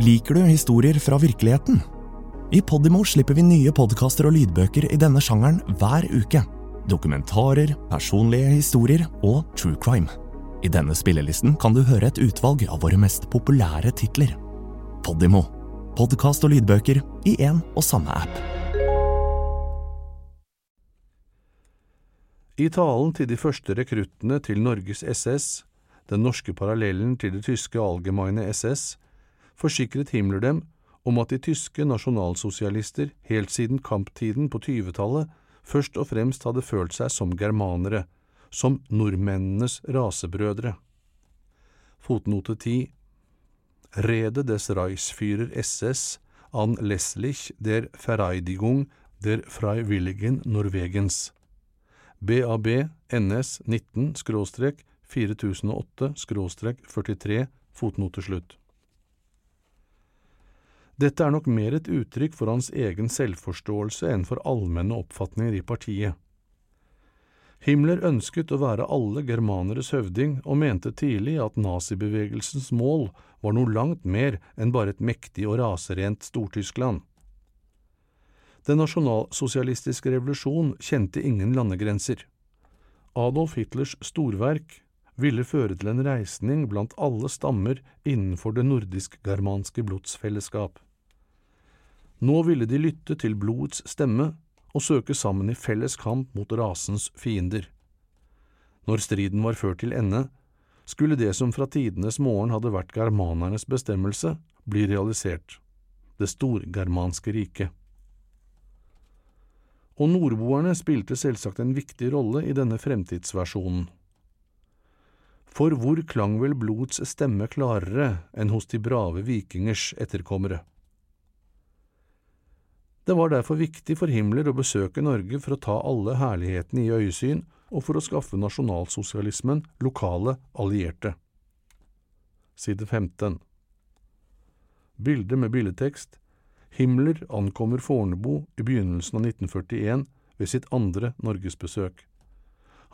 Liker du historier fra virkeligheten? I Podimo slipper vi nye podkaster og lydbøker i denne sjangeren hver uke. Dokumentarer, personlige historier og true crime. I denne spillelisten kan du høre et utvalg av våre mest populære titler. Podimo. Podkast og lydbøker i én og samme app. I talen til de første rekruttene til Norges SS, den norske parallellen til det tyske Allgemeine SS, forsikret Himmler dem om at de tyske nasjonalsosialister helt siden kamptiden på 20-tallet først og fremst hadde følt seg som germanere, som nordmennenes rasebrødre. Fotnote 10 Rede des Reichsführer SS an Leslich der Vereidigung der Freiwilligen Norwegens. BAB NS 19-4008-43 fotnote slutt. Dette er nok mer et uttrykk for hans egen selvforståelse enn for allmenne oppfatninger i partiet. Himmler ønsket å være alle germaneres høvding og mente tidlig at nazibevegelsens mål var noe langt mer enn bare et mektig og raserent Stortyskland. Den nasjonalsosialistiske revolusjon kjente ingen landegrenser. Adolf Hitlers storverk ville føre til en reisning blant alle stammer innenfor det nordisk-germanske blodsfellesskap. Nå ville de lytte til blodets stemme og søke sammen i felles kamp mot rasens fiender. Når striden var ført til ende, skulle det som fra tidenes morgen hadde vært germanernes bestemmelse, bli realisert – det storgermanske riket. Og nordboerne spilte selvsagt en viktig rolle i denne fremtidsversjonen. For hvor klang vel blods stemme klarere enn hos de brave vikingers etterkommere? Det var derfor viktig for Himmler å besøke Norge for å ta alle herlighetene i øyesyn og for å skaffe nasjonalsosialismen lokale allierte. Side 15 Bilde med billedtekst Himmler ankommer Fornebu i begynnelsen av 1941 ved sitt andre norgesbesøk.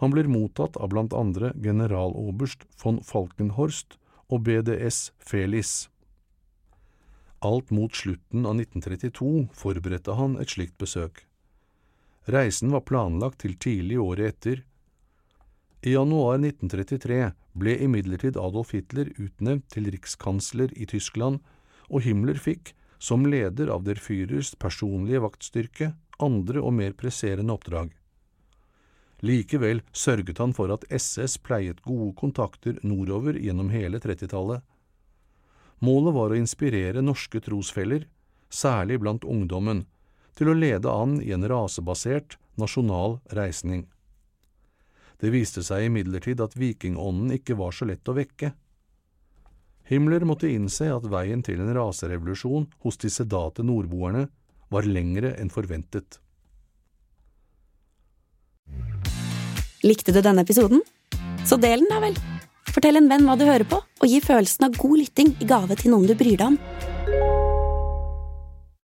Han blir mottatt av blant andre generaloberst von Falkenhorst og BDS Felis. Alt mot slutten av 1932 forberedte han et slikt besøk. Reisen var planlagt til tidlig året etter. I januar 1933 ble imidlertid Adolf Hitler utnevnt til rikskansler i Tyskland, og Himmler fikk, som leder av der Führers personlige vaktstyrke, andre og mer presserende oppdrag. Likevel sørget han for at SS pleiet gode kontakter nordover gjennom hele 30-tallet. Målet var å inspirere norske trosfeller, særlig blant ungdommen, til å lede an i en rasebasert, nasjonal reisning. Det viste seg imidlertid at vikingånden ikke var så lett å vekke. Himmler måtte innse at veien til en raserevolusjon hos de sedate nordboerne var lengre enn forventet. Likte du denne episoden? Så del den, da vel! Fortell en venn hva du hører på, og gi følelsen av god lytting i gave til noen du bryr deg om.